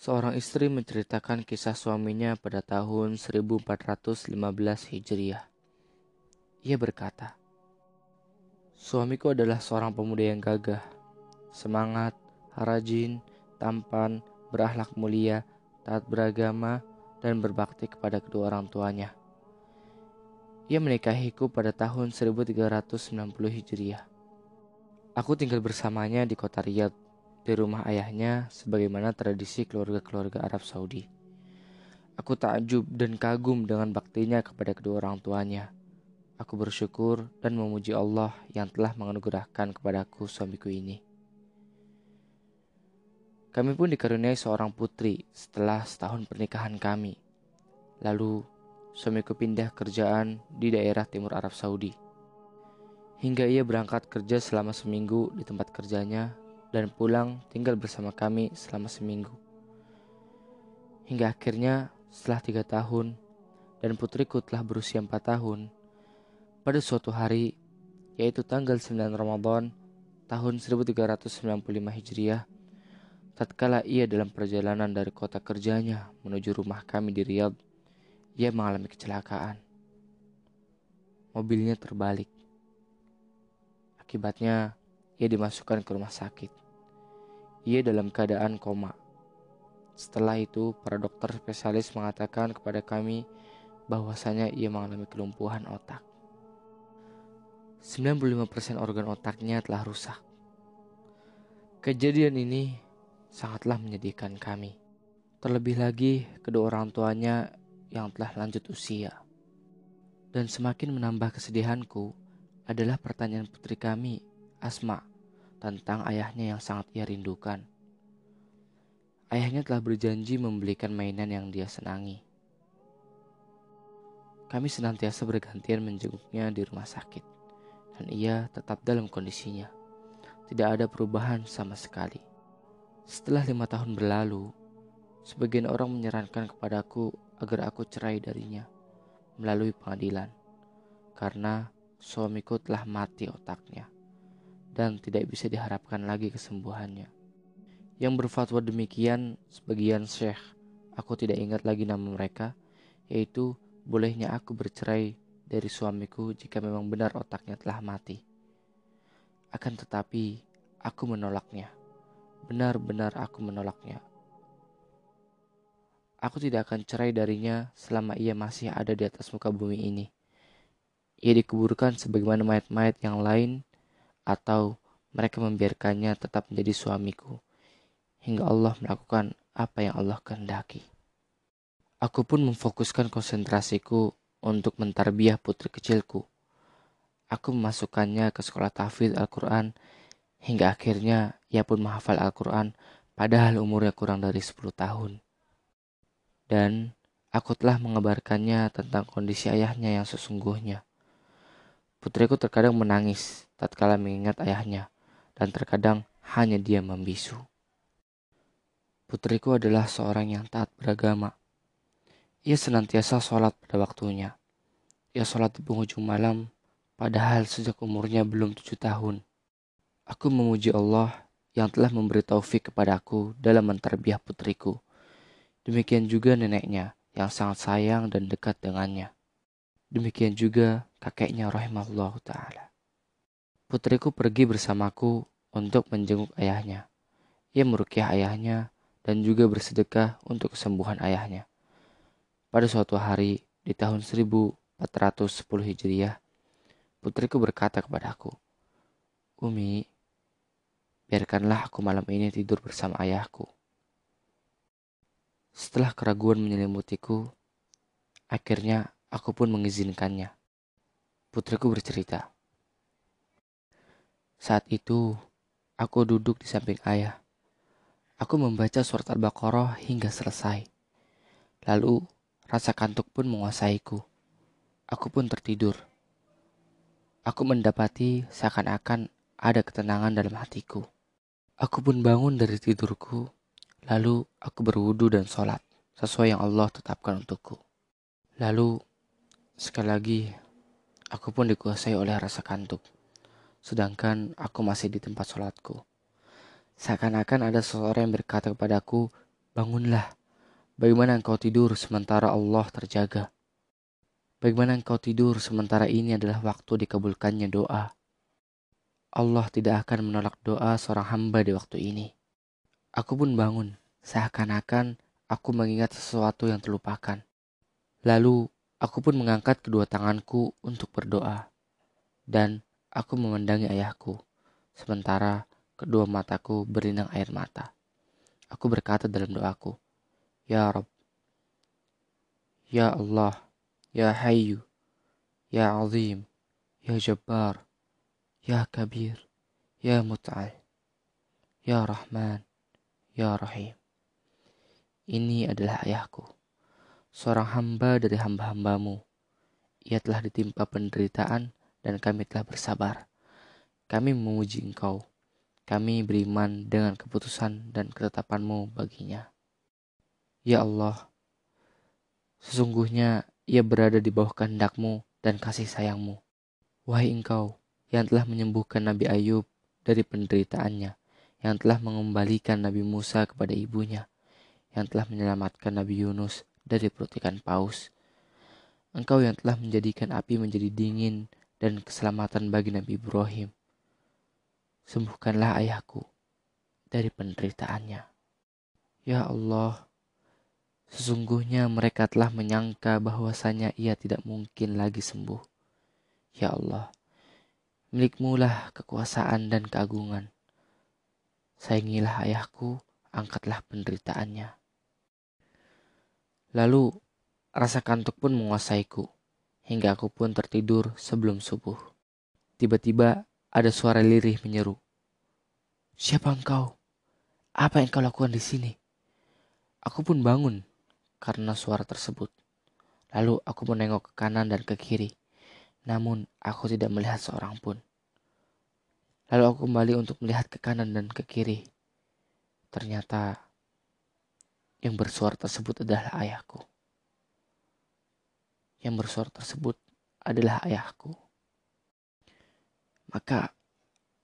Seorang istri menceritakan kisah suaminya pada tahun 1415 Hijriah. Ia berkata, Suamiku adalah seorang pemuda yang gagah, semangat, rajin, tampan, berakhlak mulia, taat beragama, dan berbakti kepada kedua orang tuanya. Ia menikahiku pada tahun 1390 Hijriah. Aku tinggal bersamanya di kota Riyadh di rumah ayahnya sebagaimana tradisi keluarga-keluarga Arab Saudi. Aku takjub dan kagum dengan baktinya kepada kedua orang tuanya. Aku bersyukur dan memuji Allah yang telah menganugerahkan kepadaku suamiku ini. Kami pun dikaruniai seorang putri setelah setahun pernikahan kami. Lalu suamiku pindah kerjaan di daerah timur Arab Saudi. Hingga ia berangkat kerja selama seminggu di tempat kerjanya dan pulang tinggal bersama kami selama seminggu. Hingga akhirnya setelah tiga tahun dan putriku telah berusia empat tahun, pada suatu hari, yaitu tanggal 9 Ramadan tahun 1395 Hijriah, tatkala ia dalam perjalanan dari kota kerjanya menuju rumah kami di Riyadh, ia mengalami kecelakaan. Mobilnya terbalik. Akibatnya, ia dimasukkan ke rumah sakit. Ia dalam keadaan koma. Setelah itu, para dokter spesialis mengatakan kepada kami bahwasanya ia mengalami kelumpuhan otak. 95% organ otaknya telah rusak. Kejadian ini sangatlah menyedihkan kami. Terlebih lagi kedua orang tuanya yang telah lanjut usia. Dan semakin menambah kesedihanku adalah pertanyaan putri kami, Asma, tentang ayahnya yang sangat ia rindukan. Ayahnya telah berjanji membelikan mainan yang dia senangi. Kami senantiasa bergantian menjenguknya di rumah sakit, dan ia tetap dalam kondisinya. Tidak ada perubahan sama sekali. Setelah lima tahun berlalu, sebagian orang menyarankan kepadaku agar aku cerai darinya melalui pengadilan, karena suamiku telah mati otaknya dan tidak bisa diharapkan lagi kesembuhannya. Yang berfatwa demikian sebagian syekh, aku tidak ingat lagi nama mereka, yaitu bolehnya aku bercerai dari suamiku jika memang benar otaknya telah mati. Akan tetapi, aku menolaknya. Benar-benar aku menolaknya. Aku tidak akan cerai darinya selama ia masih ada di atas muka bumi ini. Ia dikuburkan sebagaimana mayat-mayat yang lain atau mereka membiarkannya tetap menjadi suamiku hingga Allah melakukan apa yang Allah kehendaki. Aku pun memfokuskan konsentrasiku untuk mentarbiah putri kecilku. Aku memasukkannya ke sekolah tahfidz Al-Quran hingga akhirnya ia pun menghafal Al-Quran padahal umurnya kurang dari 10 tahun. Dan aku telah mengabarkannya tentang kondisi ayahnya yang sesungguhnya. Putriku terkadang menangis tatkala mengingat ayahnya, dan terkadang hanya dia membisu. Putriku adalah seorang yang taat beragama. Ia senantiasa sholat pada waktunya. Ia sholat di penghujung malam, padahal sejak umurnya belum tujuh tahun. Aku memuji Allah yang telah memberi taufik kepadaku dalam menterbiah putriku. Demikian juga neneknya yang sangat sayang dan dekat dengannya. Demikian juga kakeknya rahimahullah ta'ala. Putriku pergi bersamaku untuk menjenguk ayahnya. Ia merukyah ayahnya dan juga bersedekah untuk kesembuhan ayahnya. Pada suatu hari di tahun 1410 Hijriah, putriku berkata kepadaku, Umi, biarkanlah aku malam ini tidur bersama ayahku. Setelah keraguan menyelimutiku, akhirnya aku pun mengizinkannya. Putriku bercerita, saat itu, aku duduk di samping ayah. Aku membaca surat Al-Baqarah hingga selesai. Lalu, rasa kantuk pun menguasaiku. Aku pun tertidur. Aku mendapati seakan-akan ada ketenangan dalam hatiku. Aku pun bangun dari tidurku, lalu aku berwudu dan sholat sesuai yang Allah tetapkan untukku. Lalu, sekali lagi, aku pun dikuasai oleh rasa kantuk sedangkan aku masih di tempat sholatku. Seakan-akan ada seseorang yang berkata kepadaku, Bangunlah. Bagaimana engkau tidur sementara Allah terjaga? Bagaimana engkau tidur sementara ini adalah waktu dikabulkannya doa? Allah tidak akan menolak doa seorang hamba di waktu ini. Aku pun bangun, seakan-akan aku mengingat sesuatu yang terlupakan. Lalu aku pun mengangkat kedua tanganku untuk berdoa. Dan aku memandangi ayahku, sementara kedua mataku berlinang air mata. Aku berkata dalam doaku, Ya Rob, Ya Allah, Ya Hayyu, Ya Azim, Ya Jabbar, Ya Kabir, Ya Mut'al, Ya Rahman, Ya Rahim. Ini adalah ayahku seorang hamba dari hamba-hambamu. Ia telah ditimpa penderitaan dan kami telah bersabar. Kami memuji engkau. Kami beriman dengan keputusan dan ketetapanmu baginya. Ya Allah, sesungguhnya ia berada di bawah kehendakmu dan kasih sayangmu. Wahai engkau yang telah menyembuhkan Nabi Ayub dari penderitaannya, yang telah mengembalikan Nabi Musa kepada ibunya, yang telah menyelamatkan Nabi Yunus dari perut ikan paus. Engkau yang telah menjadikan api menjadi dingin dan keselamatan bagi Nabi Ibrahim. Sembuhkanlah ayahku dari penderitaannya. Ya Allah, sesungguhnya mereka telah menyangka bahwasanya ia tidak mungkin lagi sembuh. Ya Allah, milikmulah kekuasaan dan keagungan. Sayangilah ayahku, angkatlah penderitaannya. Lalu rasa kantuk pun menguasaiku, hingga aku pun tertidur sebelum subuh. Tiba-tiba ada suara lirih menyeru. Siapa engkau? Apa yang kau lakukan di sini? Aku pun bangun karena suara tersebut. Lalu aku menengok ke kanan dan ke kiri. Namun aku tidak melihat seorang pun. Lalu aku kembali untuk melihat ke kanan dan ke kiri. Ternyata yang bersuara tersebut adalah ayahku. Yang bersuara tersebut adalah ayahku. Maka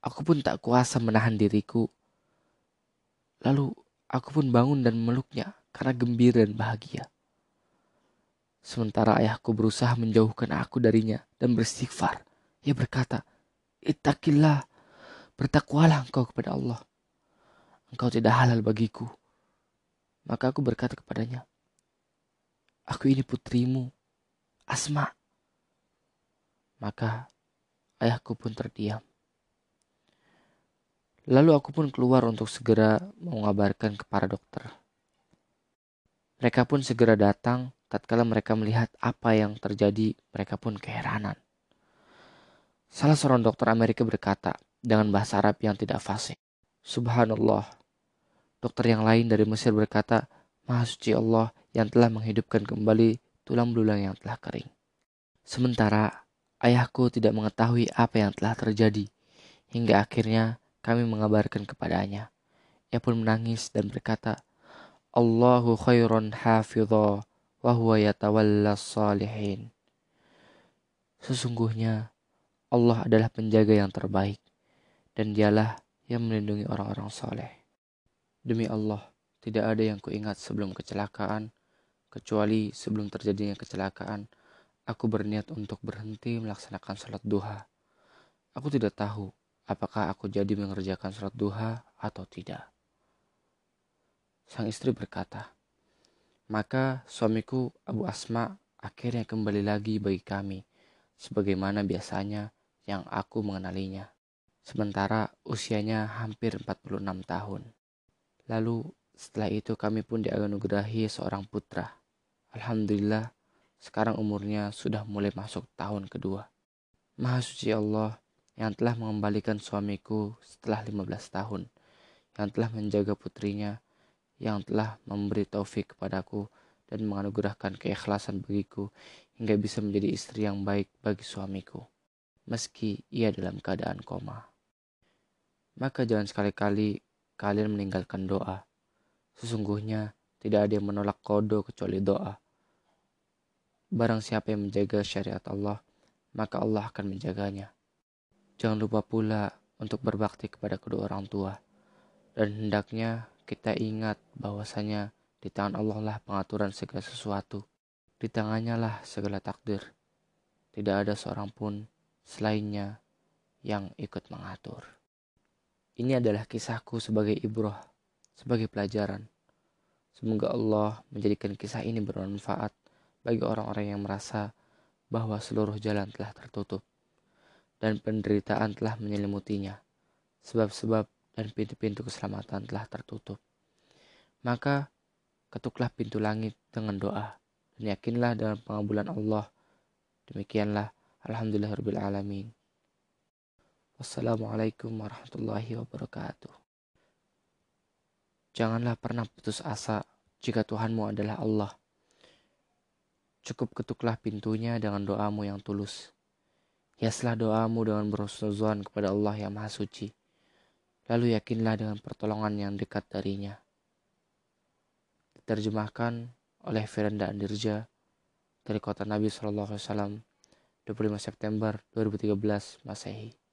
aku pun tak kuasa menahan diriku. Lalu aku pun bangun dan meluknya karena gembira dan bahagia. Sementara ayahku berusaha menjauhkan aku darinya dan beristighfar. Ia berkata, Ittaqillah, bertakwalah engkau kepada Allah. Engkau tidak halal bagiku maka aku berkata kepadanya, Aku ini putrimu, Asma. Maka ayahku pun terdiam. Lalu aku pun keluar untuk segera mengabarkan ke para dokter. Mereka pun segera datang tatkala mereka melihat apa yang terjadi, mereka pun keheranan. Salah seorang dokter Amerika berkata dengan bahasa Arab yang tidak fasih. Subhanallah, Dokter yang lain dari Mesir berkata, Maha suci Allah yang telah menghidupkan kembali tulang belulang yang telah kering. Sementara ayahku tidak mengetahui apa yang telah terjadi, hingga akhirnya kami mengabarkan kepadanya. Ia pun menangis dan berkata, Allahu khairun hafidha wa huwa yatawalla salihin. Sesungguhnya Allah adalah penjaga yang terbaik dan dialah yang melindungi orang-orang soleh. Demi Allah, tidak ada yang kuingat sebelum kecelakaan, kecuali sebelum terjadinya kecelakaan, aku berniat untuk berhenti melaksanakan sholat duha. Aku tidak tahu apakah aku jadi mengerjakan sholat duha atau tidak. Sang istri berkata, maka suamiku Abu Asma akhirnya kembali lagi bagi kami, sebagaimana biasanya yang aku mengenalinya. Sementara usianya hampir 46 tahun. Lalu setelah itu kami pun dianugerahi seorang putra. Alhamdulillah sekarang umurnya sudah mulai masuk tahun kedua. Maha suci Allah yang telah mengembalikan suamiku setelah 15 tahun, yang telah menjaga putrinya, yang telah memberi taufik kepadaku dan menganugerahkan keikhlasan bagiku hingga bisa menjadi istri yang baik bagi suamiku, meski ia dalam keadaan koma. Maka jangan sekali-kali kalian meninggalkan doa. Sesungguhnya tidak ada yang menolak kodo kecuali doa. Barang siapa yang menjaga syariat Allah, maka Allah akan menjaganya. Jangan lupa pula untuk berbakti kepada kedua orang tua. Dan hendaknya kita ingat bahwasanya di tangan Allah lah pengaturan segala sesuatu. Di tangannya lah segala takdir. Tidak ada seorang pun selainnya yang ikut mengatur. Ini adalah kisahku sebagai ibroh, sebagai pelajaran. Semoga Allah menjadikan kisah ini bermanfaat bagi orang-orang yang merasa bahwa seluruh jalan telah tertutup dan penderitaan telah menyelimutinya. Sebab-sebab dan pintu-pintu keselamatan telah tertutup. Maka ketuklah pintu langit dengan doa dan yakinlah dalam pengabulan Allah. Demikianlah Alhamdulillahirrahmanirrahim. Wassalamualaikum warahmatullahi wabarakatuh. Janganlah pernah putus asa jika Tuhanmu adalah Allah. Cukup ketuklah pintunya dengan doamu yang tulus. Hiaslah doamu dengan berhusnuzon kepada Allah yang Maha Suci. Lalu yakinlah dengan pertolongan yang dekat darinya. Diterjemahkan oleh Firanda Andirja dari kota Nabi SAW 25 September 2013 Masehi.